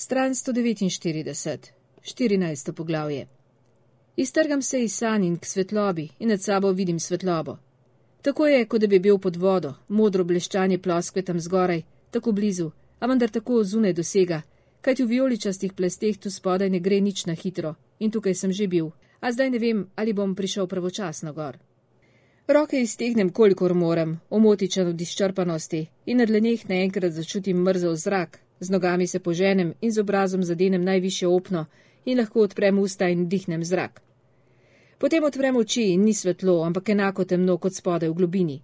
Stran 149, 14. poglavje. Iztrgam se iz sanj in k svetlobi in nad sabo vidim svetlobo. Tako je, kot da bi bil pod vodo, modro bleščanje ploskve tam zgoraj, tako blizu, a vendar tako zunaj dosega, kajti v vijoličastih plesteh tu spodaj ne gre nič na hitro in tukaj sem že bil, a zdaj ne vem, ali bom prišel pravočasno gor. Roke iztegnem, kolikor morem, omotičen od izčrpanosti in na dleneh naenkrat začutim mrzel zrak, z nogami se poženem in z obrazom zadenem najviše opno in lahko odprem usta in dihnem zrak. Potem odprem oči in ni svetlo, ampak enako temno kot spodaj v globini.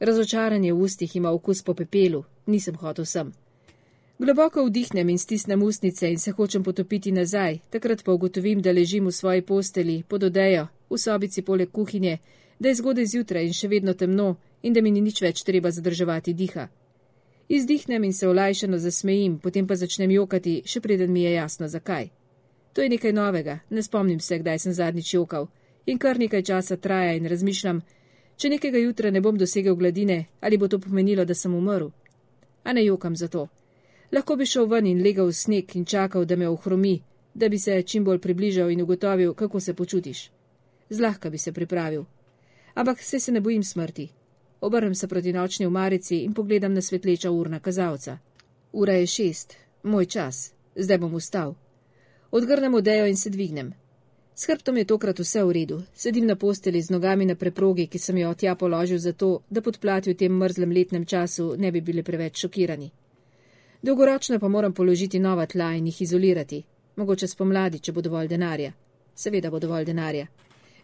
Razočaranje v ustih ima okus po pepelu, nisem hotel sem. Globoko vdihnem in stisnem ustnice in se hočem potopiti nazaj, takrat pa ugotovim, da ležim v svoji posteli pod odejo, v sobici poleg kuhinje, da je zgodaj zjutraj in še vedno temno in da mi ni nič več treba zadrževati diha. Izdihnem in se olajšano zasmejim, potem pa začnem jokati, še preden mi je jasno zakaj. To je nekaj novega, ne spomnim se, kdaj sem zadnjič jokal in kar nekaj časa traja in razmišljam, če nekega jutra ne bom dosegel gladine, ali bo to pomenilo, da sem umrl. A ne jokam za to. Lahko bi šel ven in legal v sneg in čakal, da me ohromi, da bi se čim bolj približal in ugotovil, kako se počutiš. Zlahka bi se pripravil. Ampak se se ne bojim smrti. Obrnem se proti nočni umarici in pogledam na svetleča urna kazalca. Ura je šest, moj čas, zdaj bom ustal. Odgrnem odejo in se dvignem. S hrbtom je tokrat vse v redu, sedim na posteli z nogami na preprogi, ki sem jo tja položil zato, da podplati v tem mrzlem letnem času ne bi bili preveč šokirani. Dolgoročno pa moram položiti nova tla in jih izolirati, mogoče spomladi, če bo dovolj denarja. Seveda bo dovolj denarja.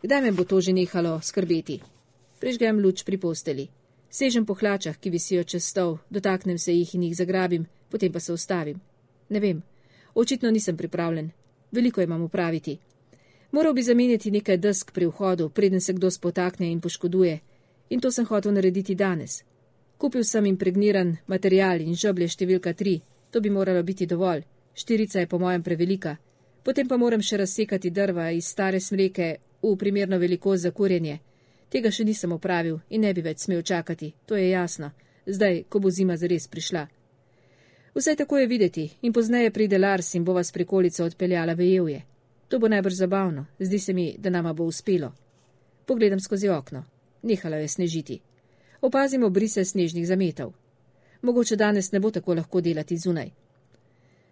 Kdaj me bo to že nehalo skrbeti? Prižgem luč pri posteli. Sežem po hlačah, ki visijo čez stol, dotaknem se jih in jih zagrabim, potem pa se ustavim. Ne vem, očitno nisem pripravljen. Veliko imam upraviti. Moral bi zamenjati nekaj desk pri vhodu, preden se kdo spotakne in poškoduje. In to sem hotel narediti danes. Kupil sem impregniran material in žoblje številka tri. To bi moralo biti dovolj. Štirica je po mojem prevelika. Potem pa moram še razsekati drva iz stare smreke v primerno velikost za kurjenje. Tega še nisem opravil in ne bi več smel čakati, to je jasno, zdaj, ko bo zima zares prišla. Vse tako je videti in pozneje pride Lars in bo vas prikolica odpeljala v Jevje. To bo najbrž zabavno, zdi se mi, da nama bo uspelo. Pogledam skozi okno. Nehala je snežiti. Opazimo brise snežnih zametov. Mogoče danes ne bo tako lahko delati zunaj.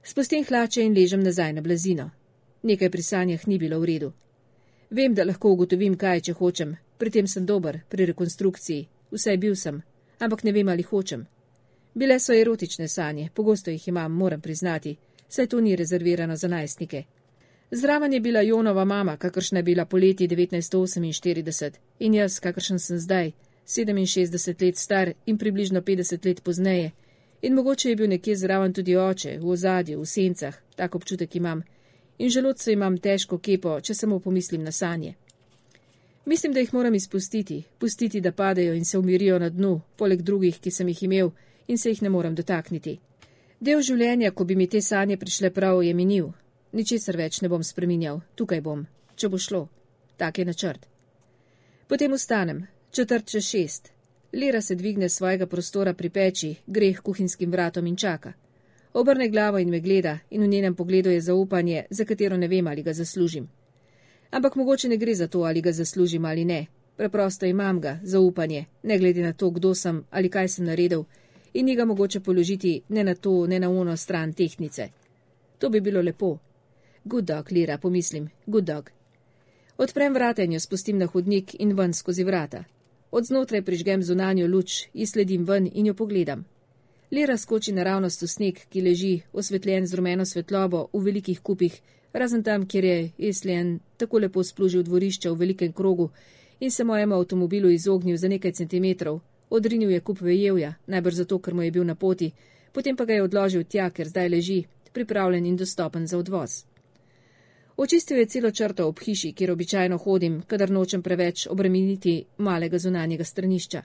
Spustim hlače in ležem nazaj na blazino. Nekaj pri sanjah ni bilo v redu. Vem, da lahko ugotovim, kaj če hočem, pri tem sem dober, pri rekonstrukciji, vsaj bil sem, ampak ne vem, ali hočem. Bile so erotične sanje, pogosto jih imam, moram priznati, saj to ni rezervirano za najstnike. Zraven je bila Jonova mama, kakršna je bila poleti 1948, in jaz, kakršen sem zdaj, 67 let star in približno 50 let pozneje, in mogoče je bil nekje zraven tudi oče, v ozadju, v sencah, tak občutek imam, in želodce imam težko kepo, če samo pomislim na sanje. Mislim, da jih moram izpustiti, pustiti, da padejo in se umirijo na dnu, poleg drugih, ki sem jih imel, in se jih ne morem dotakniti. Del življenja, ko bi mi te sanje prišle prav, je minil, Ničesar več ne bom spreminjal, tukaj bom, če bo šlo. Tak je načrt. Potem vstanem, četrt čez šest. Lira se dvigne svojega prostora pri peči, gre k kuhinjskim vratom in čaka. Obrne glavo in me gleda, in v njenem pogledu je zaupanje, za katero ne vem, ali ga zaslužim. Ampak mogoče ne gre za to, ali ga zaslužim ali ne. Preprosto imam ga, zaupanje, ne glede na to, kdo sem ali kaj sem naredil, in ni ga mogoče položiti ne na to, ne na uno stran tehnice. To bi bilo lepo. Good dog, Lira, pomislim, good dog. Odprem vrata in jo spustim na hodnik in ven skozi vrata. Od znotraj prižgem zunanjo luč, izsledim ven in jo pogledam. Lira skoči naravnost v sneg, ki leži, osvetljen z rumeno svetlobo v velikih kupih, razen tam, kjer je Eslien tako lepo splužil dvorišče v velikem krogu in se mojemu avtomobilu izognil za nekaj centimetrov. Odrinil je kup vejevja, najbrž zato, ker mu je bil na poti, potem pa ga je odložil tja, ker zdaj leži, pripravljen in dostopen za odvoz. Očistil je celo črto ob hiši, kjer običajno hodim, kadar nočem preveč obremeniti malega zunanjega stranišča.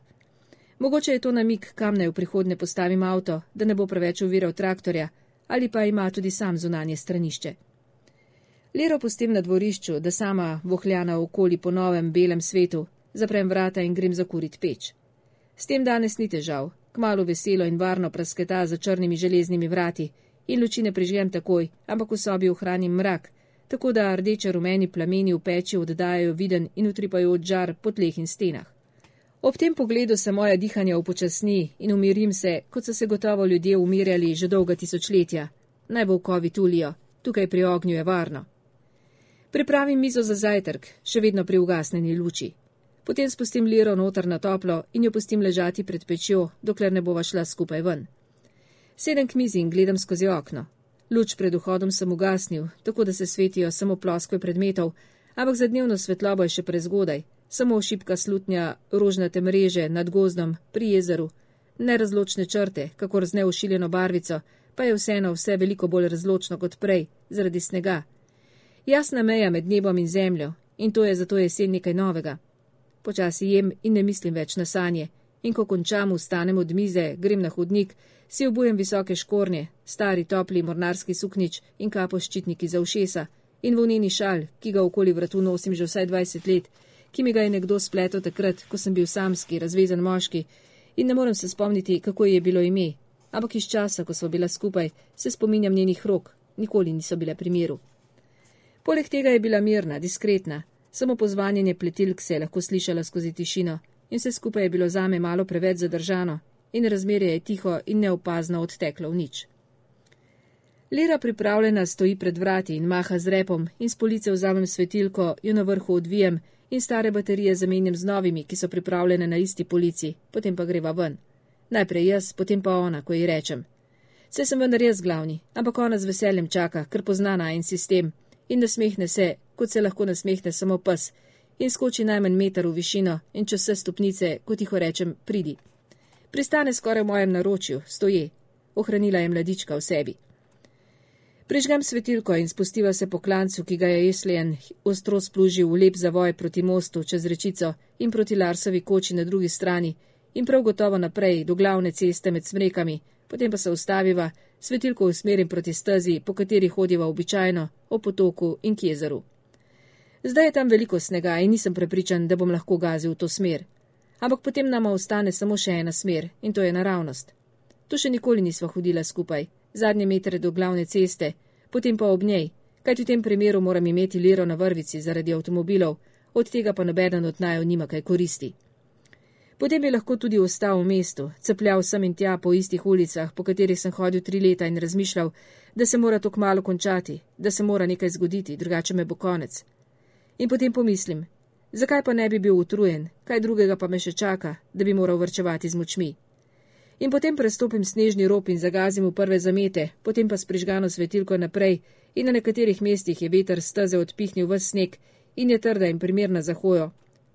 Mogoče je to namik, kam naj v prihodnje postavim avto, da ne bo preveč uviral traktorja, ali pa ima tudi sam zunanje stranišče. Lero pustim na dvorišču, da sama vohljana okoli po novem belem svetu, zaprem vrata in grem zakurit peč. S tem danes ni težav, kmalo veselo in varno prasketa za črnimi železnimi vrati in luči ne prižgem takoj, ampak v sobi ohranim mrak, tako da rdeče rumeni plameni v peči oddajajo viden in utripajo odžar po tleh in stenah. Ob tem pogledu se moja dihanja upočasni in umirim se, kot so se gotovo ljudje umirjali že dolga tisočletja. Naj volkovi tulijo, tukaj pri ognju je varno. Pripravim mizo za zajtrk, še vedno pri ugasnjeni luči. Potem spustim liro noter na toplo in jo pustim ležati pred pečjo, dokler ne bova šla skupaj ven. Sedem k mizi in gledam skozi okno. Luč pred vhodom sem ugasnil, tako da se svetijo samo ploskve predmetov, ampak za dnevno svetlobo je še prezgodaj, samo šipka slutnja rožnate mreže nad gozdom pri jezeru, nerazločne črte, kakor z neušiljeno barvico, pa je vseeno vse veliko bolj razločno kot prej, zaradi snega. Jasna meja med nebom in zemljo, in to je zato jesen nekaj novega. Počasi jem in ne mislim več na sanje, in ko končam, vstanem od mize, grem na hodnik, si obujem visoke škornje, stari topli mornarski suknič in kapo ščitniki za ušesa, in volneni šal, ki ga okoli vratu nosim že vsaj 20 let, ki mi ga je nekdo spletel takrat, ko sem bil samski, razvezan moški in ne morem se spomniti, kako je bilo ime, ampak iz časa, ko smo bila skupaj, se spominjam njenih rok, nikoli niso bile pri miru. Poleg tega je bila mirna, diskretna, samo pozvanjenje pletilk se je lahko slišala skozi tišino in vse skupaj je bilo zame malo preveč zadržano in razmerje je tiho in neopazno odteklo v nič. Lera pripravljena stoji pred vrati in maha z repom in s police vzamem svetilko, jo na vrhu odvijem in stare baterije zamenjam z novimi, ki so pripravljene na isti polici, potem pa greva ven. Najprej jaz, potem pa ona, ko ji rečem. Vse sem vendar jaz glavni, ampak ona z veseljem čaka, ker pozna na en sistem in nasmehne se, kot se lahko nasmehne samo pes, in skoči najmanj meter v višino in čez vse stopnice, kot tiho rečem, pridi. Pristane skoraj v mojem naročju, stoje. Ohranila je mladička v sebi. Prižgem svetilko in spustiva se po klancu, ki ga je Eslejen ostro splužil v lep zavoj proti mostu čez rečico in proti Larsovi koči na drugi strani in prav gotovo naprej do glavne ceste med smrekami, potem pa se ustaviva, svetilko usmerim proti stezi, po kateri hodiva običajno, o potoku in k jezeru. Zdaj je tam veliko snega in nisem prepričan, da bom lahko gazil v to smer. Ampak potem nama ostane samo še ena smer in to je naravnost. Tu še nikoli nisva hodila skupaj zadnje metre do glavne ceste, potem pa ob njej, kajti v tem primeru moram imeti liro na vrvici zaradi avtomobilov, od tega pa nobeden od najo nima kaj koristi. Potem bi lahko tudi ostal v mestu, cepljal sem in tja po istih ulicah, po katerih sem hodil tri leta in razmišljal, da se mora to kmalo končati, da se mora nekaj zgoditi, drugače me bo konec. In potem pomislim, zakaj pa ne bi bil utrujen, kaj drugega pa me še čaka, da bi moral vrčevati z močmi in potem prestopim snežni rob in zagazim v prve zamete, potem pa s prižgano svetilko naprej in na nekaterih mestih je veter steze odpihnil v sneg in je trda in primerna za hojo.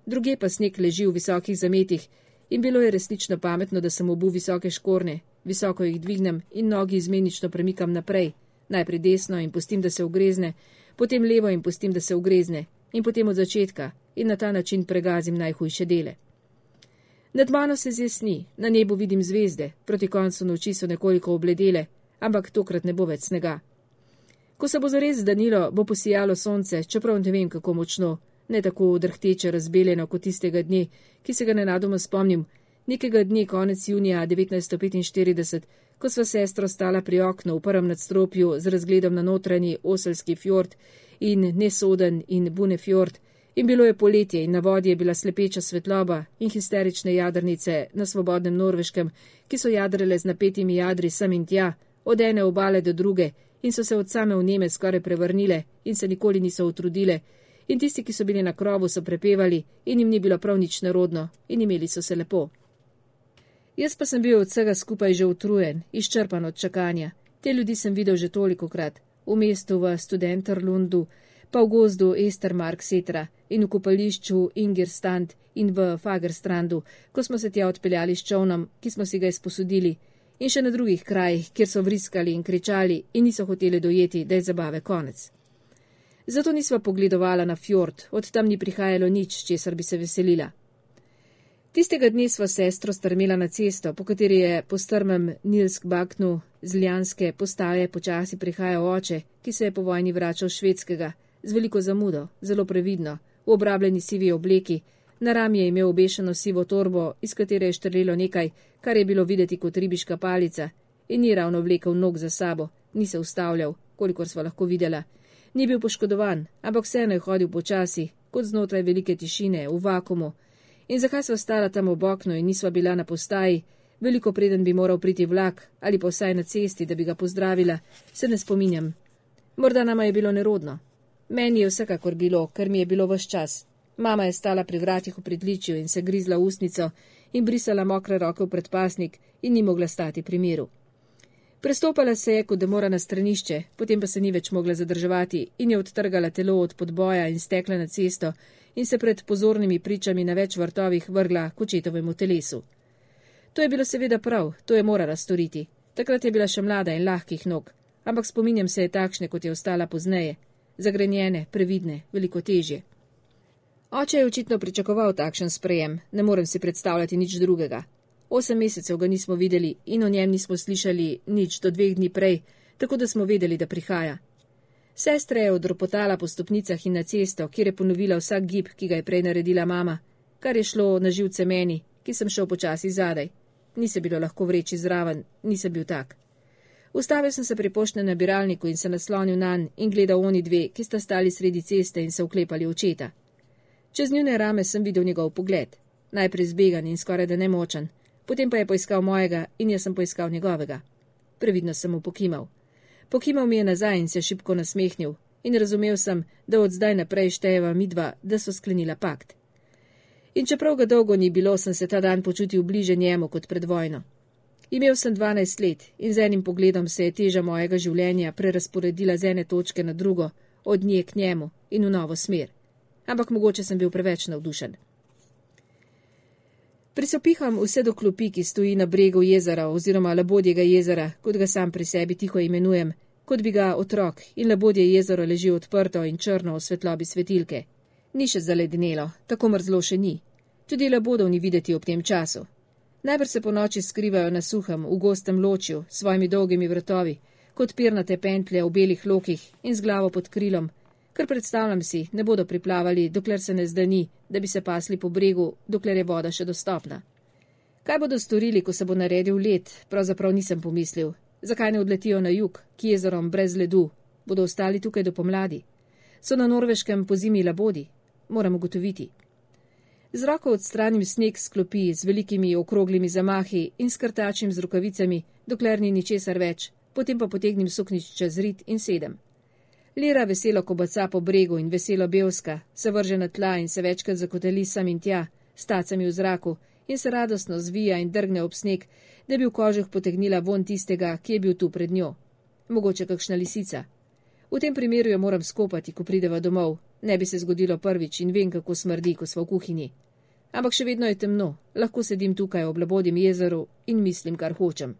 Druge pa sneg leži v visokih zametih. In bilo je resnično pametno, da sem obu visoke škorne, visoko jih dvignem in nogi izmenično premikam naprej, najprej desno in pustim, da se ugrezne, potem levo in pustim, da se ugrezne in potem od začetka. In na ta način pregazim najhujše dele. Nad mano se zjasni, na nebu vidim zvezde, proti koncu noči so nekoliko obledele, ampak tokrat ne bo več snega. Ko se bo zares zdanilo, bo posijalo sonce, čeprav ne vem kako močno, ne tako odrhteče razbeljeno kot tistega dne, ki se ga nenadoma spomnim, nekega dne konec junija 1945, ko sva sestro stala pri oknu v prvem nadstropju z razgledom na notranji Oselski fjord in Nesoden in Bunefjord, In bilo je poletje in na vodi je bila slepeča svetloba in histerične jadrnice na svobodnem norveškem, ki so jadrele z napetimi jadri sem in tja, od ene obale do druge in so se od same v Neme skoraj prevrnile in se nikoli niso utrudile. In tisti, ki so bili na krovu, so prepevali in jim ni bilo prav nič narodno in imeli so se lepo. Jaz pa sem bil od vsega skupaj že utrujen, izčrpan od čakanja. Te ljudi sem videl že toliko krat, v mestu v Studenterlundu, pa v gozdu Estermark Setra in v kopališču Ingirstand in v Fagerstrandu, ko smo se tja odpeljali s čovnom, ki smo si ga izposodili, in še na drugih krajih, kjer so vriskali in kričali in niso hoteli dojeti, da je zabave konec. Zato nisva pogledovala na fjord, od tam ni prihajalo nič, česar bi se veselila. Tistega dne sva sestro strmela na cesto, po kateri je po strmem Nilsk baknu z Ljanske postaje počasi prihajal oče, ki se je po vojni vračal švedskega, z veliko zamudo, zelo previdno, v obrabljeni sivi obleki, na rami je imel obešeno sivo torbo, iz katere je štrlelo nekaj, kar je bilo videti kot ribiška palica, in ni ravno vlekel nog za sabo, ni se ustavljal, kolikor sva lahko videla. Ni bil poškodovan, ampak vseeno je hodil počasi, kot znotraj velike tišine, v vakumu. In zakaj sva stala tam ob oknu in nisva bila na postaji, veliko preden bi moral priti vlak ali pa vsaj na cesti, da bi ga pozdravila, se ne spominjam. Morda nama je bilo nerodno. Meni je vsekakor bilo, ker mi je bilo vse čas. Mama je stala pri vratih v pridličju in se grizla usnico in brisala mokre roke v predpasnik in ni mogla stati pri miru. Prestopala se je, kot da mora na stranišče, potem pa se ni več mogla zadrževati in je odtrgala telo od podboja in stekla na cesto in se pred pozornimi pričami na več vrtovih vrgla k očetovemu telesu. To je bilo seveda prav, to je morala storiti. Takrat je bila še mlada in lahkih nog, ampak spominjam se je takšne, kot je ostala pozneje, zagrenjene, previdne, veliko težje. Oče je očitno pričakoval takšen sprejem, ne morem si predstavljati nič drugega. Osem mesecev ga nismo videli in o njem nismo slišali nič do dveh dni prej, tako da smo vedeli, da prihaja. Sestra je odropotala po stopnicah in na cesto, kjer je ponovila vsak gib, ki ga je prej naredila mama, kar je šlo na živce meni, ki sem šel počasi zadaj. Ni se bilo lahko vreči zraven, nisem bil tak. Ustavil sem se pri poštnem nabiralniku in se naslonil na nj in gledal oni dve, ki sta stali sredi ceste in se uklepali očeta. Čez njune rame sem videl njegov pogled, najprej zbegan in skoraj da nemočen, potem pa je poiskal mojega in jaz sem poiskal njegovega. Previdno sem mu pokimal. Pokimal mi je nazaj in se šipko nasmehnil in razumel sem, da od zdaj naprej štejeva midva, da so sklenila pakt. In čeprav ga dolgo ni bilo, sem se ta dan počutil bliže njemu kot pred vojno. Imel sem 12 let in z enim pogledom se je teža mojega življenja prerasporedila z ene točke na drugo, od nje k njemu in v novo smer. Ampak mogoče sem bil preveč navdušen. Prisopiham vse do klopi, ki stoji na bregu jezera oziroma labodjega jezera, kot ga sam pri sebi tiho imenujem, kot bi ga otrok in labodje jezero leži odprto in črno v svetlobi svetilke. Ni še zaledenelo, tako mrzlo še ni. Tudi labodov ni videti ob tem času. Najbrž se po noči skrivajo na suhem, v gostem ločju, s svojimi dolgimi vrtovi, kot pirnate pentlje v belih lokih in z glavo pod krilom, ker predstavljam si, ne bodo priplavali, dokler se ne zdani, da bi se pasli po bregu, dokler je voda še dostopna. Kaj bodo storili, ko se bo naredil let, pravzaprav nisem pomislil. Zakaj ne odletijo na jug, k jezerom brez ledu? Bodo ostali tukaj do pomladi? So na norveškem po zimi labodi? Moram ugotoviti. Z roko odstranim sneg s klopi z velikimi okroglimi zamahi in skrtačim z rokavicami, dokler ni ničesar več, potem pa potegnim suknič čez rit in sedem. Lira veselo kobaca po bregu in veselo belska, se vrže na tla in se večkrat zakoteli sam in tja, stacami v zraku in se radostno zvija in drgne ob sneg, da bi v kožuh potegnila von tistega, ki je bil tu pred njo. Mogoče kakšna lisica. V tem primeru jo moram skopati, ko prideva domov, Ne bi se zgodilo prvič in vem, kako smrdi, ko smo v kuhinji. Ampak še vedno je temno, lahko sedim tukaj ob labodjem jezeru in mislim, kar hočem.